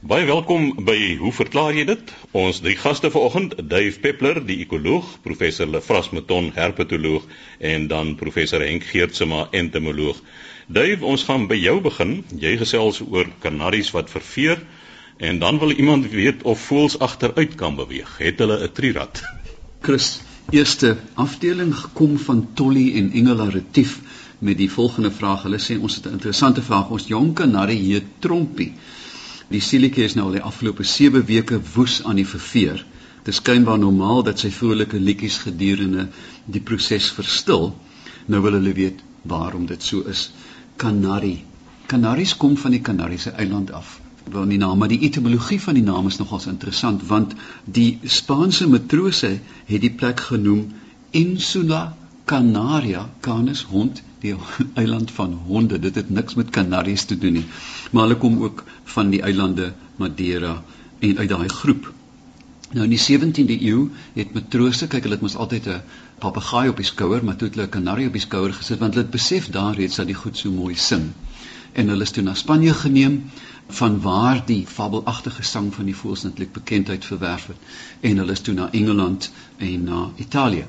Baie welkom by Hoe verklaar jy dit? Ons drie gaste vanoggend, Dave Peppler, die ekoloog, professor Lefras Meton, herpetoloog en dan professor Henk Geertsma, entomoloog. Dave, ons gaan by jou begin. Jy gesels oor kanaries wat verveer en dan wil iemand weet of voëls agteruit kan beweeg. Het hulle 'n trirad? Chris, eerste afdeling gekom van Tolly en Engela Retief met die volgende vraag. Hulle sê ons het 'n interessante vraag. Ons jong kanarie hier Trompie Die sielietjie is nou al die afgelope 7 weke woes aan die verveer. Dit is skynbaar normaal dat sy vrolike liedjies gedurende die proses verstil. Nou wil hulle weet waarom dit so is. Kanarie. Kanaries kom van die Kanariese eiland af. Wel nie naam, maar die etimologie van die naam is nogals interessant want die Spaanse matrose het die plek genoem Insula Canaria, Canis hond, die eiland van honde. Dit het niks met Kanaries te doen nie. Maar hulle kom ook van die eilande Madeira en uit daai groep. Nou in die 17de eeu het matrose, kyk hulle het mos altyd 'n papegaai op die skouer, maar toe het hulle 'n kanarie op die skouer gesit want hulle het besef daar reeds dat die goed so mooi sing. En hulle is toe na Spanje geneem van waar die fabelagtige sang van die voëls netlik bekendheid verwerf het en hulle is toe na Engeland en na Italië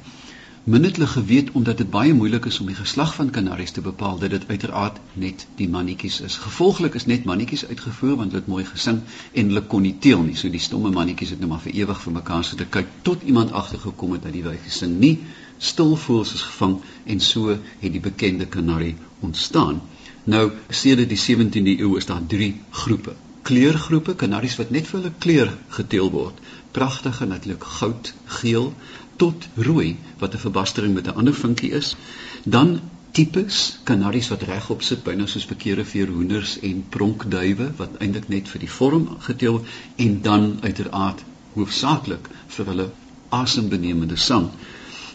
min het hulle geweet omdat dit baie moeilik is om die geslag van kanaries te bepaal dat dit uiteraard net die mannetjies is. Gevolglik is net mannetjies uitgevoer want hulle het mooi gesing en hulle kon nie teel nie. So die stomme mannetjies het nou maar vir ewig vir mekaar sit te kyk tot iemand agtergekom het dat die wyfies sing nie. Stilvoels is gevang en so het die bekende kanarie ontstaan. Nou sedert die 17de eeu is daar drie groepe. Kleurgroepe kanaries wat net vir hulle kleur geteel word. Pragtige natuurlik goud, geel, tot rooi wat 'n verbastering met 'n ander vinkie is. Dan tipes kanaries wat regop sit byna soos verkeerde veerhoenders en pronkduwe wat eintlik net vir die vorm geteel en dan uiteraard hoofsaaklik vir hulle asembenemende sang.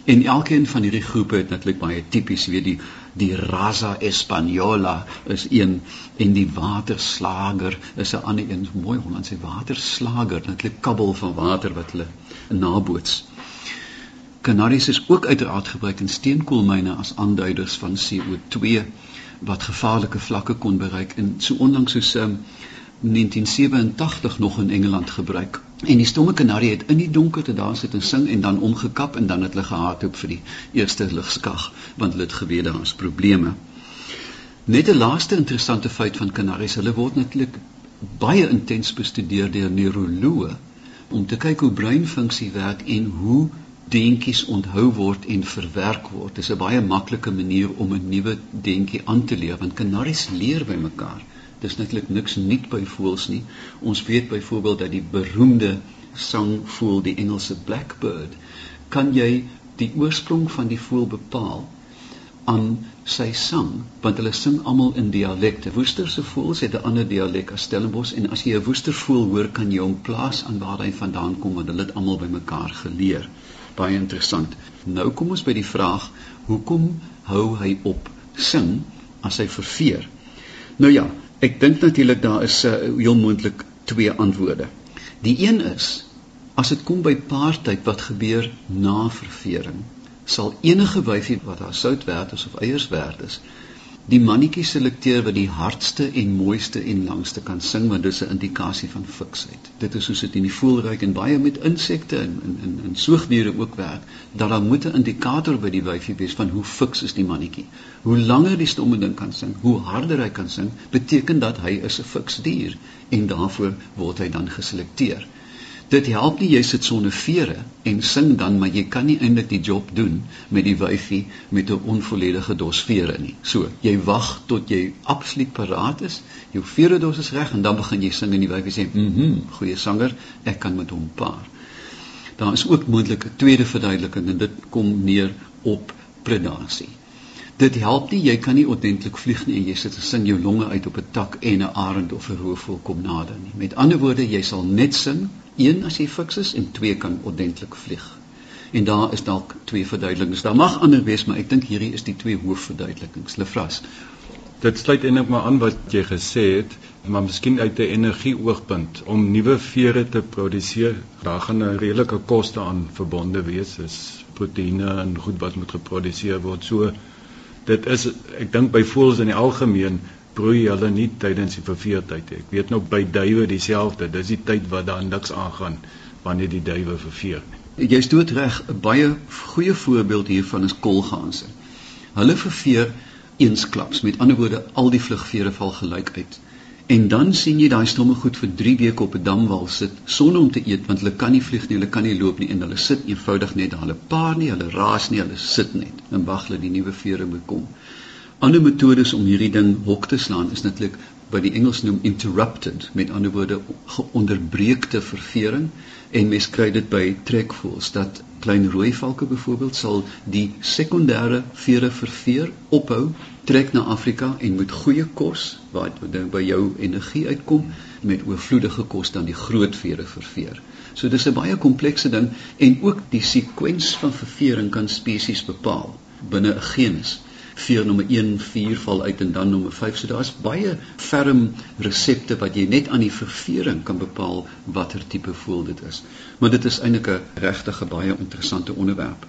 En elkeen van hierdie groepe het natuurlik baie tipies, weet die die Raza Española is een en die waterslager is 'n ander een, mooi Hollandse waterslager, natuurlik kabbel van water wat hulle naboots. Kanaries is ook uiteraard gebruik in steenkoolmyne as aanduiders van CO2 wat gevaarlike vlakke kon bereik en so onlangs soos um, 1987 nog in Engeland gebruik. En die stomme kanarie het in die donkerte daar sit en sing en dan omgekap en dan het hulle gehardloop vir die eerste ligskag want hulle het geweet daar is probleme. Net 'n laaste interessante feit van kanaries, hulle word natuurlik baie intens bestudeer deur neuroloë om te kyk hoe breinfunksie werk en hoe deentjies onthou word en verwerk word. Dis 'n baie maklike manier om 'n nuwe deentjie aan te leer want kanaries leer by mekaar. Dis netlik niks nuut by voëls nie. Ons weet byvoorbeeld dat die beroemde sangvoël, die Engelse blackbird, kan jy die oorsprong van die voël bepaal aan sy sang want hulle sing almal in dialekte. Woesterse voëls het 'n ander dialek as Stellenbosch en as jy 'n woestervoël hoor kan jy hom plaas aan waar hy vandaan kom want hulle het almal by mekaar geleer baie interessant. Nou kom ons by die vraag, hoekom hou hy op sing as hy verveer? Nou ja, ek dink natuurlik daar is 'n uh, eh, heel moontlik twee antwoorde. Die een is as dit kom by paartyd wat gebeur na ververing, sal enige wyfie wat haar sout werd is of eiers werd is, die mannetjie selekteer wat die hardste en mooiste en langste kan sing want dit is 'n indikasie van fiksheid. Dit is soos dit in die voelryk en baie met insekte en in in in soogdiere ook werk dat daar moet 'n indikator by die wyfie wees van hoe fiks is die mannetjie. Hoe langer die stomme ding kan sing, hoe harder hy kan sing, beteken dat hy is 'n fiks dier en daarvoor word hy dan geselekteer. Dit help nie jy sit sonder vere en sing dan maar jy kan nie eintlik die job doen met die wyfie met 'n onvolledige dos vere nie. So, jy wag tot jy absoluut paraat is, jou vere dos is reg en dan begin jy sing en die wyfie sê, "Mhm, mm goeie sanger, ek kan met hom paar." Daar is ook moontlik 'n tweede verduideliking en dit kom neer op predasie. Dit help nie jy kan nie ordentlik vlieg nie en jy sit en sing jou longe uit op 'n tak en 'n arend of 'n roofvoël kom nader nie. Met ander woorde, jy sal net sing een as jy fiks is en twee kan ordentlik vlieg. En daar is dalk twee verduidelikings. Daar mag ander wees, maar ek dink hierdie is die twee hoofverduidelikings. Lefras. Dit sluit eintlik maar aan wat jy gesê het, maar miskien uit 'n energieoogpunt om nuwe vere te produseer, daar gaan 'n redelike koste aan verbonde wees, is proteïene en goed wat moet geproduseer word. So dit is ek dink by voëls in die algemeen broei hulle nie tydens die verveertyd nie. Ek weet nou by duwe dieselfde. Dis die tyd wat daar niks aangaan wanneer die duwe verveer. Jy's dood reg. 'n Baie goeie voorbeeld hiervan is kolganse. Hulle verveer eensklaps. Met ander woorde, al die vlugvere val gelyk uit. En dan sien jy daai stomme goed vir 3 weke op 'n damwal sit sonder om te eet want hulle kan nie vlieg nie, hulle kan nie loop nie en hulle sit eenvoudig net daar. Hulle paar nie, hulle raas nie, hulle sit net en wag dat die nuwe vere moet kom. Ander metodes om hierdie ding hok te slaan is natuurlik wat die Engels noem interrupted, met ander woorde geonderbreekte ververing en mens kry dit by trekvoels dat klein rooi valke byvoorbeeld sal die sekondêre vere verveer ophou trek na Afrika en met goeie kos wat dan by jou energie uitkom met oorvloedige kos dan die groot vere verveer. So dis 'n baie komplekse ding en ook die sekwens van ververing kan spesies bepaal binne 'n genus veer nommer 1 4 val uit en dan nommer 5. So daar's baie ferm resepte wat jy net aan die ververing kan bepaal watter tipe voel dit is. Maar dit is eintlik 'n regtig baie interessante onderwerp.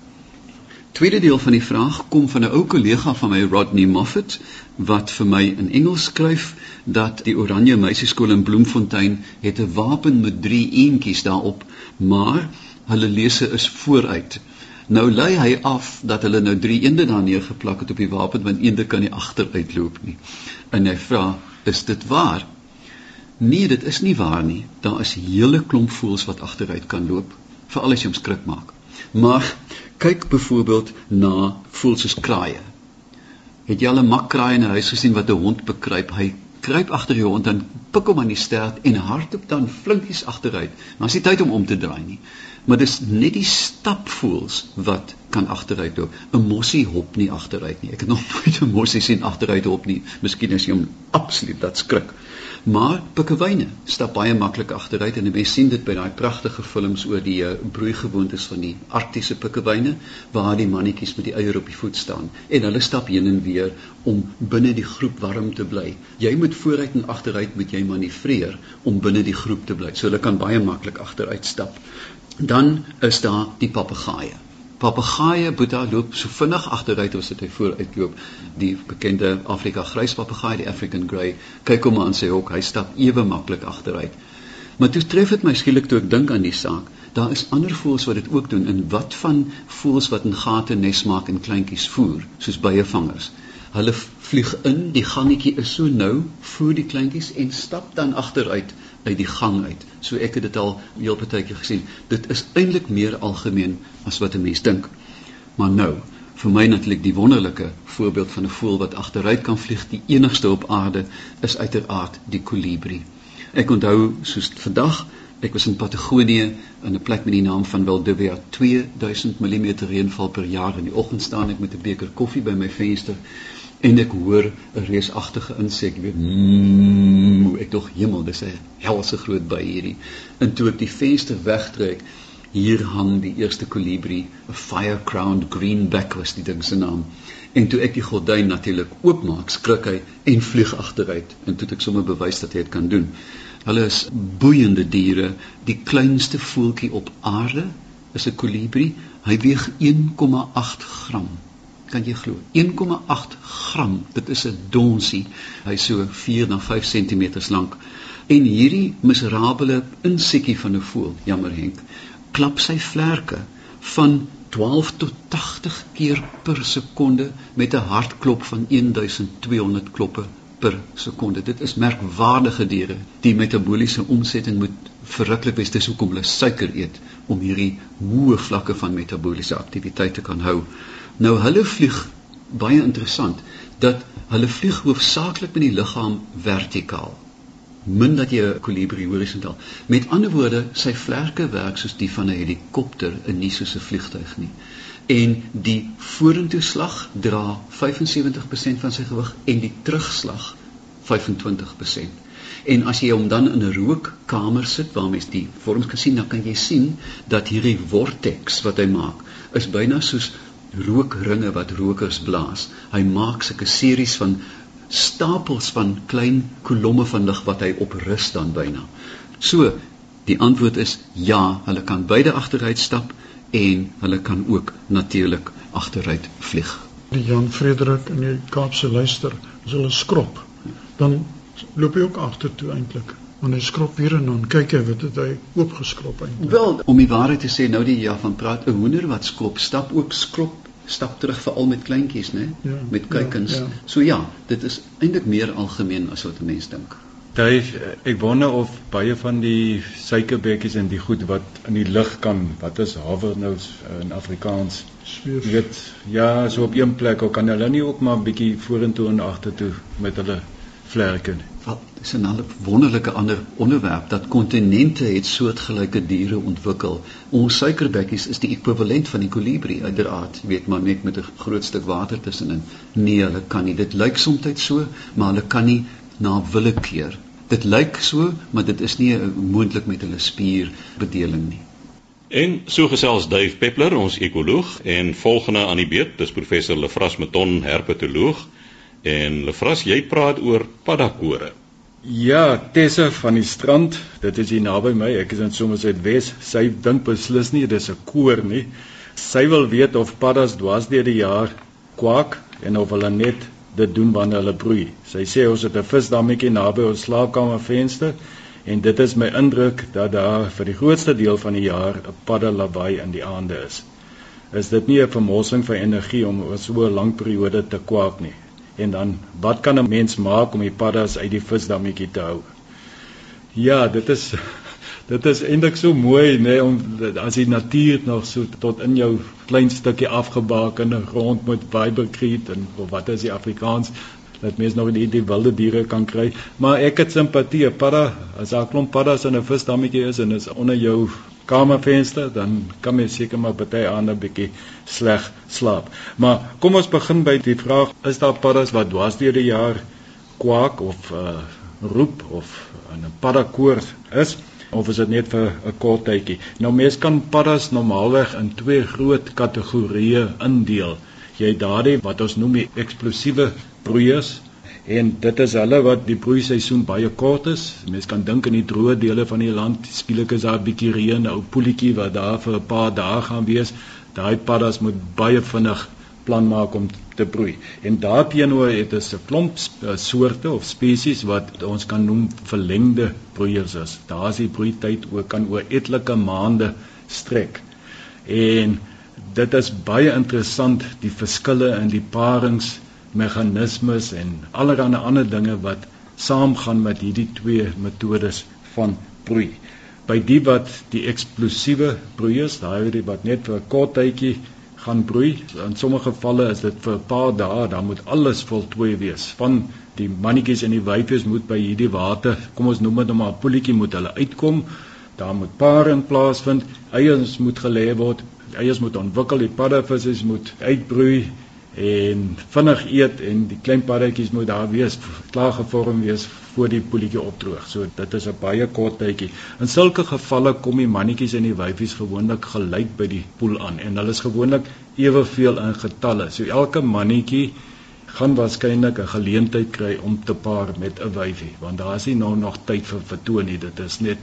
Tweede deel van die vraag kom van 'n ou kollega van my Rodney Moffat wat vir my in Engels skryf dat die Oranje Meisieskool in Bloemfontein het 'n wapen met 3 eentjies daarop, maar hulle lese is vooruit. Nou lei hy af dat hulle nou drie eende daar neergeplak het op die wapen want eende kan nie agteruitloop nie. En hy vra, "Is dit waar?" Nee, dit is nie waar nie. Daar is hele klomp voëls wat agteruit kan loop, veral as jy hom skrik maak. Maar kyk byvoorbeeld na voëls soos kraaie. Het jy al 'n makkraai in 'n huis gesien wat 'n hond bekruip? Hy kruip agter jou en pik hom aan die stert en hardop dan flinkies agteruit. Maar as jy tyd om om te draai nie maar dis net die stapvoels wat kan agteruit loop. 'n Mossie hop nie agteruit nie. Ek het nog nooit 'n mossie sien agteruit hop nie. Miskien as jy hom absoluut dat skrik. Maar pikkewyne stap baie maklik agteruit en mense sien dit by daai pragtige films oor die uh, broeigewoontes van die arktiese pikkewyne waar die mannetjies met die eier op die voet staan en hulle stap heen en weer om binne die groep warm te bly. Jy moet vooruit en agteruit moet jy manoeuvreer om binne die groep te bly. So hulle kan baie maklik agteruit stap. Dan is daar die papegaaie. Papegaaie Boeta loop so vinnig agteruit as wat hy vooruitloop. Die bekende Afrika gryspapegaai, die African grey, kyk hom aan sy hok, hy stap ewe maklik agteruit. Maar toe tref dit my skielik toe ek dink aan die saak. Daar is ander voëls wat dit ook doen. En wat van voëls wat in gate nes maak en kleintjies voer, soos byevangers? Hulle vlieg in, die gangetjie is so nou, voer die kleintjies en stap dan agteruit uit die gang uit. So ek het dit al heel partykeer gesien. Dit is eintlik meer algemeen as wat 'n mens dink. Maar nou, vir my natuurlik die wonderlike voorbeeld van 'n voël wat agteruit kan vlieg, die enigste op aarde, is uiteraard die kolibrie. Ek onthou soos vandag Ek was in Patagonië in 'n plek met die naam van Valdivia 2000 mm reënval per jaar in die oggend staan ek met 'n beker koffie by my venster en ek hoor 'n reusagtige insek weet mmm, ek dog hemel dis 'n helse groot by hierdie. En toe ek die venster wegtrek hier hang die eerste kolibrie 'n fire crowned greenback was die ding se naam. En toe ek die gordyn natuurlik oopmaak skrik hy en vlieg agteruit en toe ek sommer bewys dat hy dit kan doen. Hulle is boeiende diere. Die kleinste voeltjie op aarde is 'n kolibrie. Hy weeg 1,8 gram kan jy glo 1,8 gram dit is 'n donsie hy so 4 na 5 cm lank en hierdie miserabele insekkie van 'n voël jammer Henk klap sy vlerke van 12 tot 80 keer per sekonde met 'n hartklop van 1200 kloppe per sekonde. Dit is merkwaardige diere. Die metabooliese omsetting moet verruklik wees. Dis hoekom hulle suiker eet om hierdie hoë vlakke van metabooliese aktiwiteit te kan hou. Nou hulle vlieg baie interessant dat hulle vlieg hoofsaaklik met die liggaam vertikaal. Min dat jy 'n kolibrie horisontaal. Met ander woorde, sy vlerke werk soos die van 'n helikopter en nie soos 'n vliegtuig nie. En die vorentoe slag dra 75% van sy gewig en die terugslag 25%. En as jy hom dan in 'n rookkamer sit waar mens die vorms kan sien, dan kan jy sien dat hierdie vortex wat hy maak, is byna soos rookringe wat rokers blaas. Hy maak sulke series van stapels van klein kolomme van lig wat hy op rus dan byna. So, die antwoord is ja, hulle kan beide agteruit stap en hulle kan ook natuurlik agteruit vlieg. Die Jan Frederik in die Kaapse luister, is hulle skrop. dan loop hy ook agtertoe eintlik. Want hy skrop weer en dan kyk hy wat het hy oopgeskrop eintlik. Wel, om die waarheid te sê, nou die ja van praat 'n hoender wat skop, stap ook skrop stap terug veral met kleintjies, né? Ja, met kuikens. ja, ja. So ja, dit is eintlik meer algemeen as wat 'n mens dink. Dave, ek wonder of baie van die suikerbekkies en die goed wat in die lug kan, wat is havernous in Afrikaans? Sweef. Jy weet, ja, so op een plek, of kan hulle nie ook maar 'n bietjie vorentoe en agtertoe met hulle vlerke nie? Is 'n wonderlike ander onderwerp dat kontinente het soortgelyke diere ontwikkel. Ons suikerbekkies is die ekwivalent van die kolibrie uiteraard, weet maar net met 'n groot stuk water tussenin. Nee, hulle kan nie. Dit lyk soms so, maar hulle kan nie na willekeur. Dit lyk so, maar dit is nie moontlik met hulle spierbedeling nie. En so gesels Dave Peppler, ons ekoloog, en volgende aan die beurt, dis professor Lefras Meton, herpetoloog. En Lefras, jy praat oor paddakore. Ja, Tessa van die strand, dit is hier naby my. Ek is in Somerset Wes. Sy dink beslis nie dis 'n koor nie. Sy wil weet of paddas dwars deur die jaar kwak en of hulle net dit doen wanneer hulle broei. Sy sê ons het 'n visdammetjie naby ons slaapkamervenster en dit is my indruk dat daar vir die grootste deel van die jaar 'n padda lawaai in die aande is. Is dit nie 'n vermorsing van energie om oor so 'n lang periode te kwak nie? En dan wat kan 'n mens maak om die paddas uit die visdammetjie te hou? Ja, dit is dit is eintlik so mooi nê nee, om as die natuur nog so tot in jou klein stukkie afgebakende grond met vibercrete en of wat is die Afrikaans dat mens nog nie die wilde diere kan kry maar ek het simpatie padda as 'n klomp paddas in 'n visdammetjie is en is onder jou kamervenster dan kan mens seker maar baie ander bietjie sleg slaap maar kom ons begin by die vraag is daar paddas wat dwars deur die jaar kwak of uh, roep of 'n paddakoor is of is dit net vir 'n kort tydjie. Nou mense kan paddas normaalweg in twee groot kategorieë indeel. Jy het daardie wat ons noem die eksplosiewe broeiers en dit is hulle wat die broeiseisoen baie kort is. Mense kan dink in die droë dele van die land, skielik is daar 'n bietjie reën, ou poeltjie wat daar vir 'n paar dae gaan wees. Daai paddas moet baie vinnig plan maak om te broei. En daarteenoor het ons 'n klomp soorte of spesies wat ons kan noem verlengde broeiers is. Daar is die broeityd ook kan oor etlike maande strek. En dit is baie interessant die verskille in die paringsmeganismes en allerlei ander dinge wat saamgaan met hierdie twee metodes van broei. By die wat die eksplosiewe broeiers, daai wat net vir 'n kort tydjie gaan broei. In sommige gevalle is dit vir 'n paar dae, dan moet alles voltooi wees. Van die mannetjies en die wyfies moet by hierdie water, kom ons noem dit nou maar 'n poeltjie moet hulle uitkom. Daar moet paring plaasvind. Eiers moet gelê word. Eiers moet ontwikkel. Die paddavisse moet uitbroei en vinnig eet en die klein paddatjies moet daar wees klaar gevorm wees voor die poeltjie opdroog. So dit is 'n baie kort tydjie. In sulke gevalle kom die mannetjies en die wyfies gewoonlik gelyk by die poel aan en hulle is gewoonlik eweveel in getalle. So elke mannetjie gaan waarskynlik 'n geleentheid kry om te paar met 'n wyfie want daar is nie nou nog tyd vir vertoon nie. Dit is net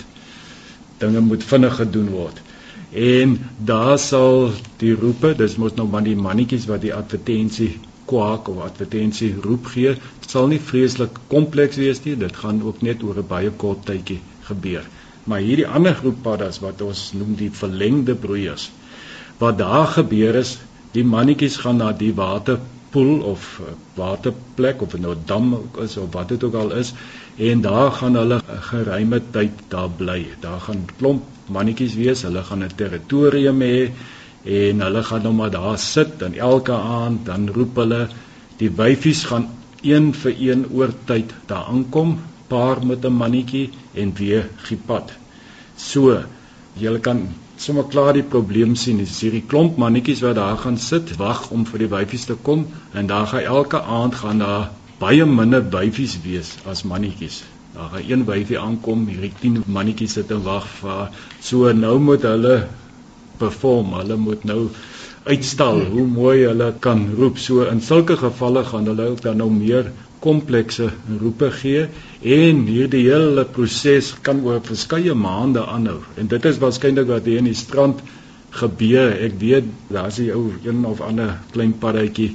dinge moet vinnig gedoen word. En daar sal die roepe, dis mos nou maar die mannetjies wat die advertensie kwak of advertensie roep gee, dit sal nie vreeslik kompleks wees nie, dit gaan ook net oor 'n baie kort tydjie gebeur. Maar hierdie ander groep paddas wat ons noem die verlengde broeiers, wat daar gebeur is, die mannetjies gaan na die waterpoel of waterplek of 'n nou dam is of wat dit ook al is en daar gaan hulle 'n geruime tyd daar bly. Daar gaan klomp mannetjies wees, hulle gaan 'n territorium hê en hulle gaan nou maar daar sit en elke aand dan roep hulle die wyfies gaan een vir een oor tyd daar aankom, paar met 'n mannetjie en weer gepad. So, jy kan sommer klaar die probleem sien. Dis hierdie klomp mannetjies wat daar gaan sit, wag om vir die wyfies te kom en daar gaan elke aand gaan daar baie minder wyfies wees as mannetjies. Daar gaan een wyfie aankom, hierdie 10 mannetjies sit en wag vir so nou moet hulle perform. Hulle moet nou uitstal hoe mooi hulle kan roep. So in sulke gevalle gaan hulle ook dan nou meer komplekse roepe gee en hierdie hele proses kan oor verskeie maande aanhou. En dit is waarskynlik wat hier in die strand gebeur. Ek weet daar's 'n ou een of ander klein paddatjie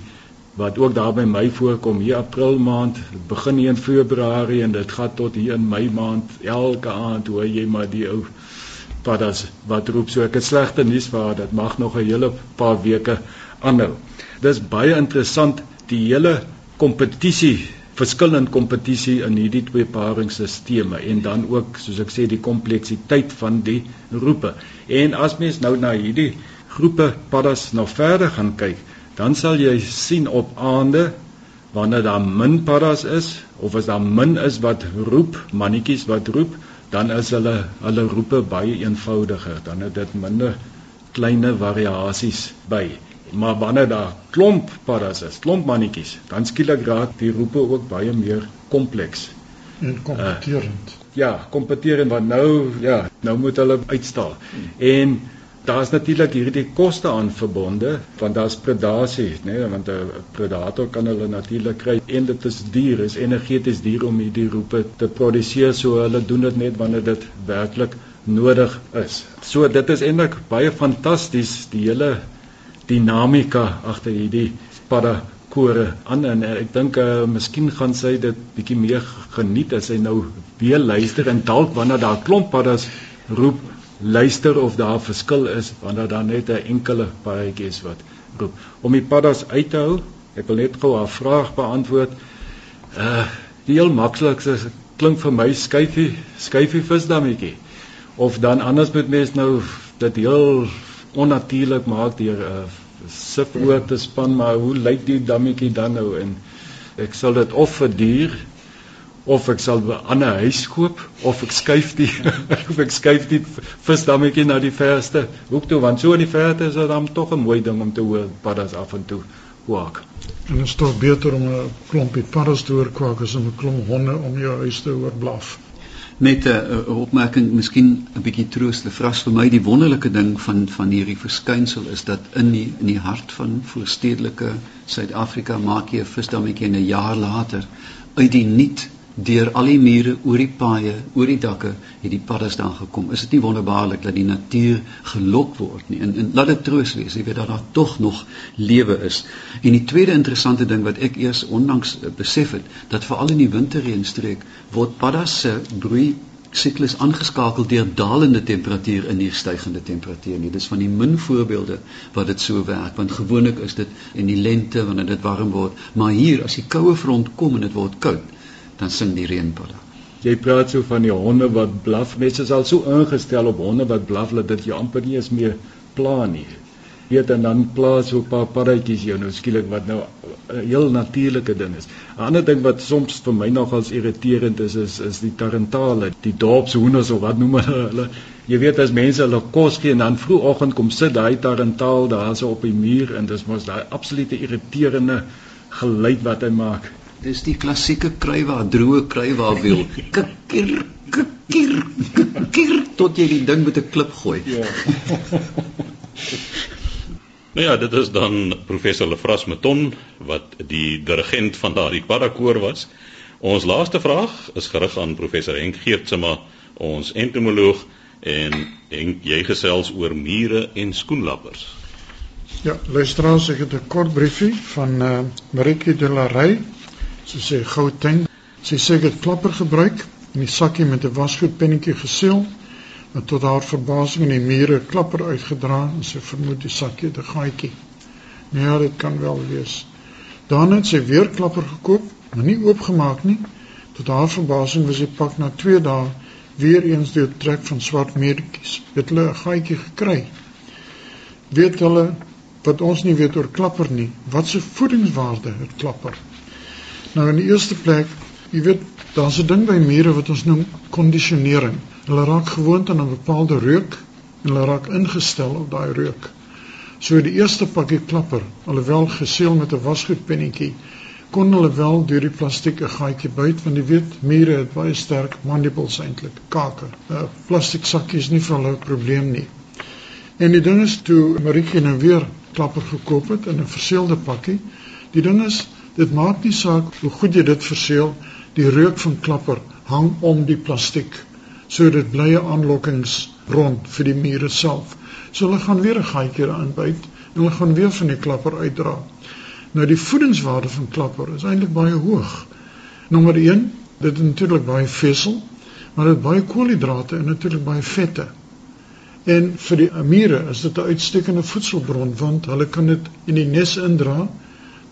wat ook daar by my voorkom hier April maand, begin hier in Februarie en dit gaan tot hier in Mei maand. Elke aand hoor jy maar die ou paddas wat roep so ek het slegte nuus vir dit mag nog 'n hele paar weke aanhou. Dis baie interessant die hele kompetisie verskillende kompetisie in hierdie twee paringsstelsels en dan ook soos ek sê die kompleksiteit van die roepe. En as mens nou na hierdie groepe paddas nog verder gaan kyk, dan sal jy sien op aande wanneer daar min paddas is of as daar min is wat roep, mannetjies wat roep, dan is hulle hulle roepe baie eenvoudiger. Dan het dit minder kleine variasies by. Maar wanneer daar klomp paddas is, klomp mannetjies, dan skielik raak die roepe ook baie meer kompleks en kompeterend. Uh, ja, kompeterend want nou ja, nou moet hulle uitstaan. Hmm. En daar's natuurlik hierdie koste aan verbonde want daar's predasie nê nee, want 'n predator kan hulle natuurlik kry. En dit is duur is energeties duur om hierdie roepe te produseer so hulle doen dit net wanneer dit werklik nodig is. So dit is eintlik baie fantasties die hele dinamika agter hierdie padda kore aan. En ek dink uh, miskien gaan sy dit bietjie meer geniet as hy nou weer luister en dalk wanneer daar klomp paddas roep luister of daar verskil is wanneer daar net 'n enkele paadjie is wat roep. Om die paddas uit te hou, ek wil net gou 'n vraag beantwoord. Uh die heel maklikste klink vir my skuifie, skuifie visdammetjie. Of dan anders moet mens nou dit heel onnatuurlik maak deur 'n uh, sif oor te span, maar hoe lyk die dammetjie dan nou en ek sal dit of verduur of ek sal 'n ander huis koop of ek skuif die of ek skuif die visdammetjie na die verste hoek toe want so in die verte is dit dan tog 'n mooi ding om te hoor paddas af en toe kwak. En dit is tog beter om 'n klompie paddas te hoor kwak as om 'n klomp honde om jou huis te hoor blaf. Net 'n opmerking, miskien 'n bietjie troos te vras vir my die wonderlike ding van van hierdie verskynsel is dat in die in die hart van voorstedelike Suid-Afrika maak jy 'n visdammetjie 'n jaar later uit die niet deur al die mure oor die paaie, oor die dakke het die paddas daar gekom. Is dit nie wonderbaarlik dat die natuur gelok word nie? En, en laat dit troos wees, jy weet dat daar tog nog lewe is. En die tweede interessante ding wat ek eers onlangs uh, besef het, dat veral in die winterreënstreek word paddas se broei siklus aangeskakel deur dalende temperatuur in die stygende temperatuur nie. Dis van die min voorbeelde wat dit so werk, want gewoonlik is dit in die lente wanneer dit warm word, maar hier as die koue front kom en dit word koud, dan sing die reënpadda. Jy praat so van die honde wat blaf. Mense is al so ingestel op honde wat blaf dat dit jou amper nie eens meer pla nie. Weet en dan plaas so 'n paar paddatjies jou nou skielik wat nou 'n heel natuurlike ding is. 'n Ander ding wat soms vir my nogals irriterend is is is die tarantale, die dorpshoenders of wat noem hulle. Jy weet as mense hulle kos gee en dan vroegoggend kom sit daai tarantaal daar so op die muur en dis mos daai absolute irriterende geluid wat hy maak. Dis die klassieke kruiwa, droë kruiwa wiel. Kikker, kikker, kikker tot jy die ding met 'n klip gooi. Ja. nou ja, dit is dan professor Lefras Meton wat die dirigent van daardie parakoor was. Ons laaste vraag is gerig aan professor Henk Geertsma, ons entomoloog en Henk, jy gesels oor mure en skoenlappers. Ja, luisteraars, ek het 'n kort briefie van uh, Marieke de la Rey Sy sê Gauteng. Sy sê het klapper gebruik en die sakkie met 'n wasgoed pennetjie geseël. En tot haar verbasing in die mure klapper uitgedra en sy vermoed die sakkie het 'n gaatjie. Nee, ja, dit kan wel wees. Dan het sy weer klapper gekoop, maar nie oopgemaak nie. Tot haar verbasing was die pak na 2 dae weer eens deur trek van swart meertjies. Het hulle 'n gaatjie gekry. Weet hulle wat ons nie weet oor klapper nie. Wat se voedingswaarde het klapper? Nou in die eerste plek, jy weet, daar's 'n ding by mure wat ons noem kondisionering. Hulle raak gewoond aan 'n bepaalde reuk en hulle raak ingestel op daai reuk. So die eerste pakkie klapper, alhoewel geseël met 'n wasgoedpennetjie, kon hulle wel deur die plastiek 'n gaatjie byt want jy weet mure het baie sterk mandibles eintlik, kake. 'n uh, Plastiek sakkie is nie vir hulle 'n probleem nie. En die ding is toe Maritje nou weer klapper gekoop het in 'n verseelde pakkie, die ding is Dit maak nie saak hoe goed jy dit verseël, die reuk van klapper hang om die plastiek. So dit bly 'n aanlokkings rond vir die mure self. So hulle gaan weer 'n gaatjie daarin byt en hulle gaan weer van die klapper uitdra. Nou die voedingswaarde van klapper is eintlik baie hoog. Nommer 1, dit het natuurlik baie vesel, maar dit baie koolhidrate en natuurlik baie vette. En vir die amiere is dit 'n uitstekende voedselbron want hulle kan dit in die nes indra.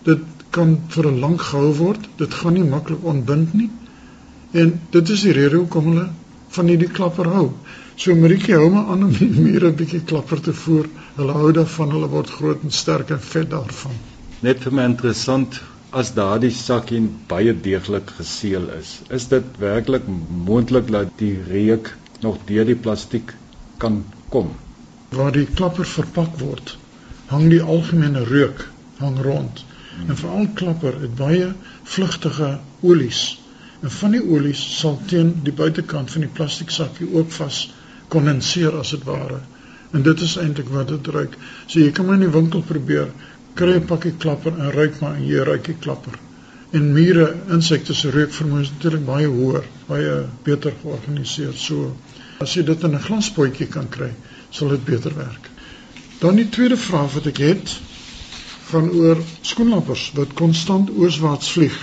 Dit kan vir 'n lank gehou word. Dit gaan nie maklik ontbind nie. En dit is die rede hoekom hulle van hierdie klapper hou. So Maritjie hou maar aan om die mure 'n bietjie klapper te voer. Hulle hou daarvan, hulle word groot en sterk en vet daarvan. Net vir my interessant as daardie sakkie baie deeglik geseël is. Is dit werklik moontlik dat die reuk nog deur die plastiek kan kom? Waar die klapper verpak word, hang die algemene reuk hang rond. En veral klapper het baie vlugtige olies. En van die olies sal teen die buitekant van die plastiek sakkie ook vas kondenseer as dit ware. En dit is eintlik wat dit ruik. So jy kan maar in die winkel probeer, kry 'n pakkie klapper en ruik maar en jy ruik die klapper. En mure, insekte se reukvermoë is natuurlik baie hoër, baie beter georganiseer. So as jy dit in 'n glaspotjie kan kry, sal dit beter werk. Dan die tweede vraag wat ek het gaan oor skoenlappers wat konstant ooswaarts vlieg.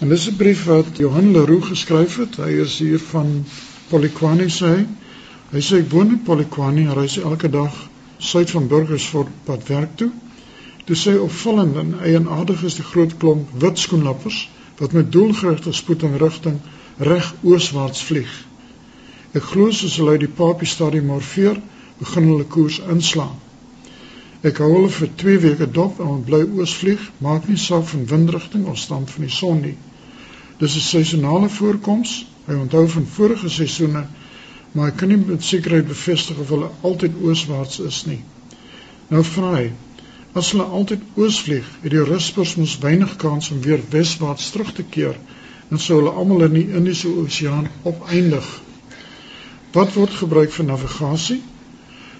En dis 'n brief wat Johan Leroux geskryf het. Hy is hier van Polokwane sê hy. Hy sê ek woon in Polokwane en reis elke dag suid van Burgersfort pad werk toe. Toe sê opvallend en eienaardig is die groot klomp wit skoenlappers wat met doelgerigte spoed en rigting reg ooswaarts vlieg. Ek glo soos hulle die papie stadium morfeer, begin hulle koers inslaan. Ek hou hulle vir 2 weke dop en bly oos vlieg, maak nie saak van windrigting of stand van die son nie. Dis 'n seisonale voorkoms. Hy onthou van vorige seisoene maar ek kan nie met sekerheid bevestig of hulle altyd ooswaarts is nie. Nou vra hy, as hulle altyd oos vlieg, het die ruspers mos weinig kans om weer weswaarts terug te keer en sou hulle almal in die Indiese Oseaan opeindig. Wat word gebruik vir navigasie?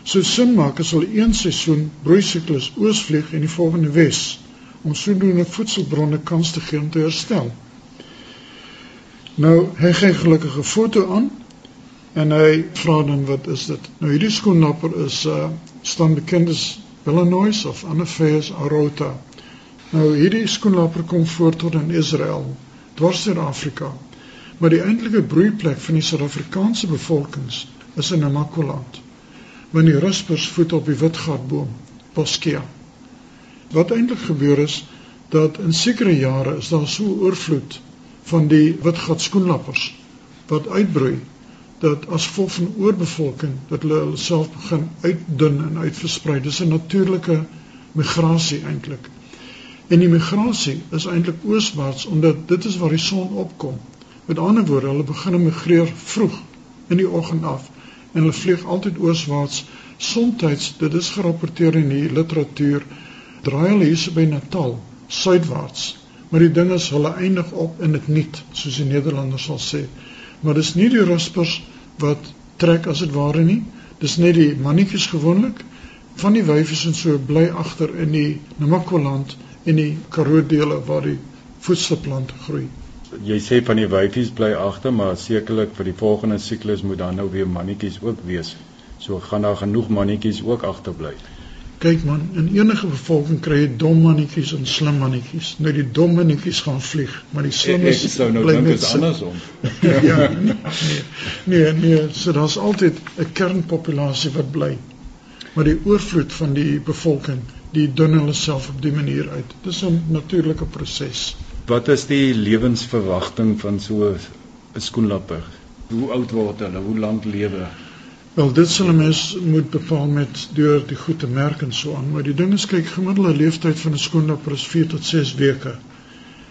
Sou sin maak as hulle een seisoen broeisiklus oos vlieg en die volgende wes om sodoende voedselbronne kans te gee om te herstel. Nou, hy gee gelukkig 'n foto aan En hy vra dan wat is dit? Nou hierdie skoennapper is uh staan bekend as Illinois of Anaphaeus aorta. Nou hierdie skoennapper kom voor tot in Israel, dwars deur Afrika. Maar die eintlike broeiplek van die Suid-Afrikaanse bevolkings is in Namakoland. Wanneer die ruspers voet op die witgatboom, Boskea. Wat eintlik gebeur is dat in sekere jare is daar so oorvloed van die witgat skoenlappers wat uitbroei dat as gevolg van oorbevolking dat hulle self begin uitdun en uitversprei. Dis 'n natuurlike migrasie eintlik. En die migrasie is eintlik ooswaarts omdat dit is waar die son opkom. Met ander woorde, hulle begin migreer vroeg in die oggend af en hulle vlieg altyd ooswaarts. Somstyds, dit is gerapporteer in die literatuur, draai hulle hier by Natal suidwaarts. Maar die ding is hulle eindig op in dit niet, soos die Nederlanders sal sê. Maar dis nie die ruspers wat trek as dit ware nie. Dis net die mannetjies gewoonlik van die wyfies en so bly agter in die Namakwa-land en die Karoo dele waar die voedselplante groei. Jy sê van die wyfies bly agter, maar sekerlik vir die volgende siklus moet dan nou weer mannetjies ook wees. So gaan daar genoeg mannetjies ook agterbly. Kyk man, in enige bevolking kry jy dom mannetjies en slim mannetjies. Nou die dom mannetjies gaan vlieg, maar die slimmes sou nou dink is andersom. ja. Nee. Nee, nee, so daar's altyd 'n kernpopulasie wat bly. Maar die oorvloed van die bevolking, die dun hulle self op die manier uit. Dis 'n natuurlike proses. Wat is die lewensverwagting van so 'n skoenlapper? Hoe oud word hulle? Hoe lank lewe? Wel dit sal 'n mens moet bepaal met deur die goeie merk en so aan, maar die ding is kyk gemiddelde leeftyd van 'n skoenlapper is 4 tot 6 weke.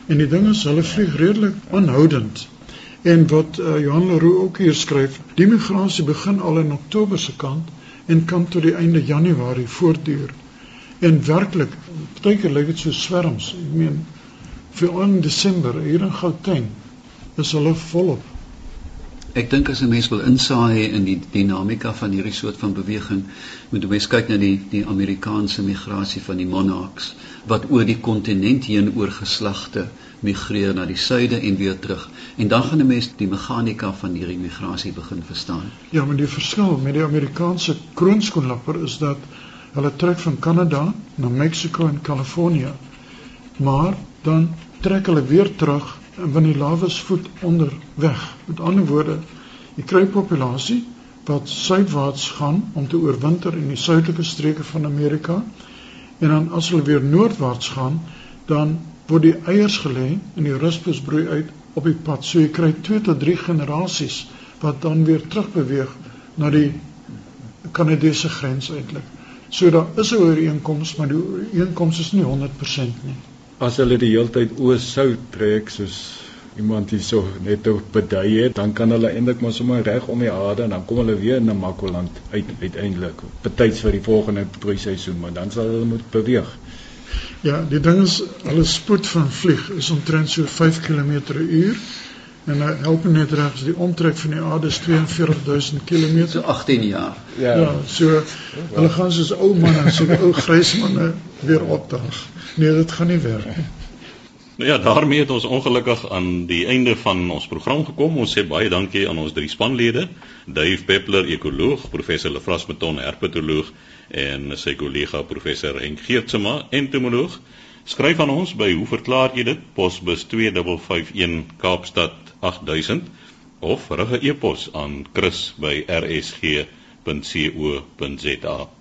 En die ding is hulle vlieg redelik aanhoudend. En wat uh, Johan Leroux ook hier skryf, die migrasie begin al in Oktober se kant en kan tot die einde Januarie voortduur. En werklik, partykeer lyk dit so swerms. Ek meen vir in Desember hier in Gauteng is hulle volop Ek dink as 'n mens wil insaai in die dinamika van hierdie soort van beweging, moet 'n mens kyk na die die Amerikaanse migrasie van die monarchs wat oor die kontinent heen oor geslagte migreer na die suide en weer terug. En dan gaan 'n mens die meganika van hierdie migrasie begin verstaan. Ja, maar die verskil met die Amerikaanse kroonskoenlapper is dat hulle trek van Kanada na Mexiko en Kalifornië. maar dan trek hulle weer terug en wanneer die lawes voet onder weg. Met ander woorde, die kruipopulasie wat suidwaarts gaan om te oorwinter in die suidelike streke van Amerika en dan as hulle weer noordwaarts gaan, dan word die eiers gelê en die ruspus broei uit op die pad. So jy kry 2 tot 3 generasies wat dan weer terugbeweeg na die Kanadese grens eintlik. So daar is 'n ooreenkoms, maar die ooreenkoms is nie 100% nie. As hulle die hele tyd oos sou trek soos iemand hier so net op bedui het, dan kan hulle eintlik maar sommer reg om die aarde en dan kom hulle weer in Namakoland uit uiteindelik. Betyds vir die volgende broeiseisoen, maar dan sal hulle moet beweeg. Ja, die ding is hulle spoed van vlieg is omtrent so 5 km/h En nou help net reg, die omtrek van die aarde is 42000 km. So 18 jaar. Ja, ja so hulle gaan soos ou manne, so ou grys manne weer opdag. Nee, dit gaan nie werk nie. Nou ja, daarmee het ons ongelukkig aan die einde van ons program gekom. Ons sê baie dankie aan ons drie spanlede, Dave Peppler, ekoloog, professor Lefras Meton, herpetoloog en sy kollega professor Henk Geertsma, entomoloog. Skryf aan ons by hoe verklaar jy dit? Posbus 2551 Kaapstad 8000 of rig 'n e-pos aan chris@rsg.co.za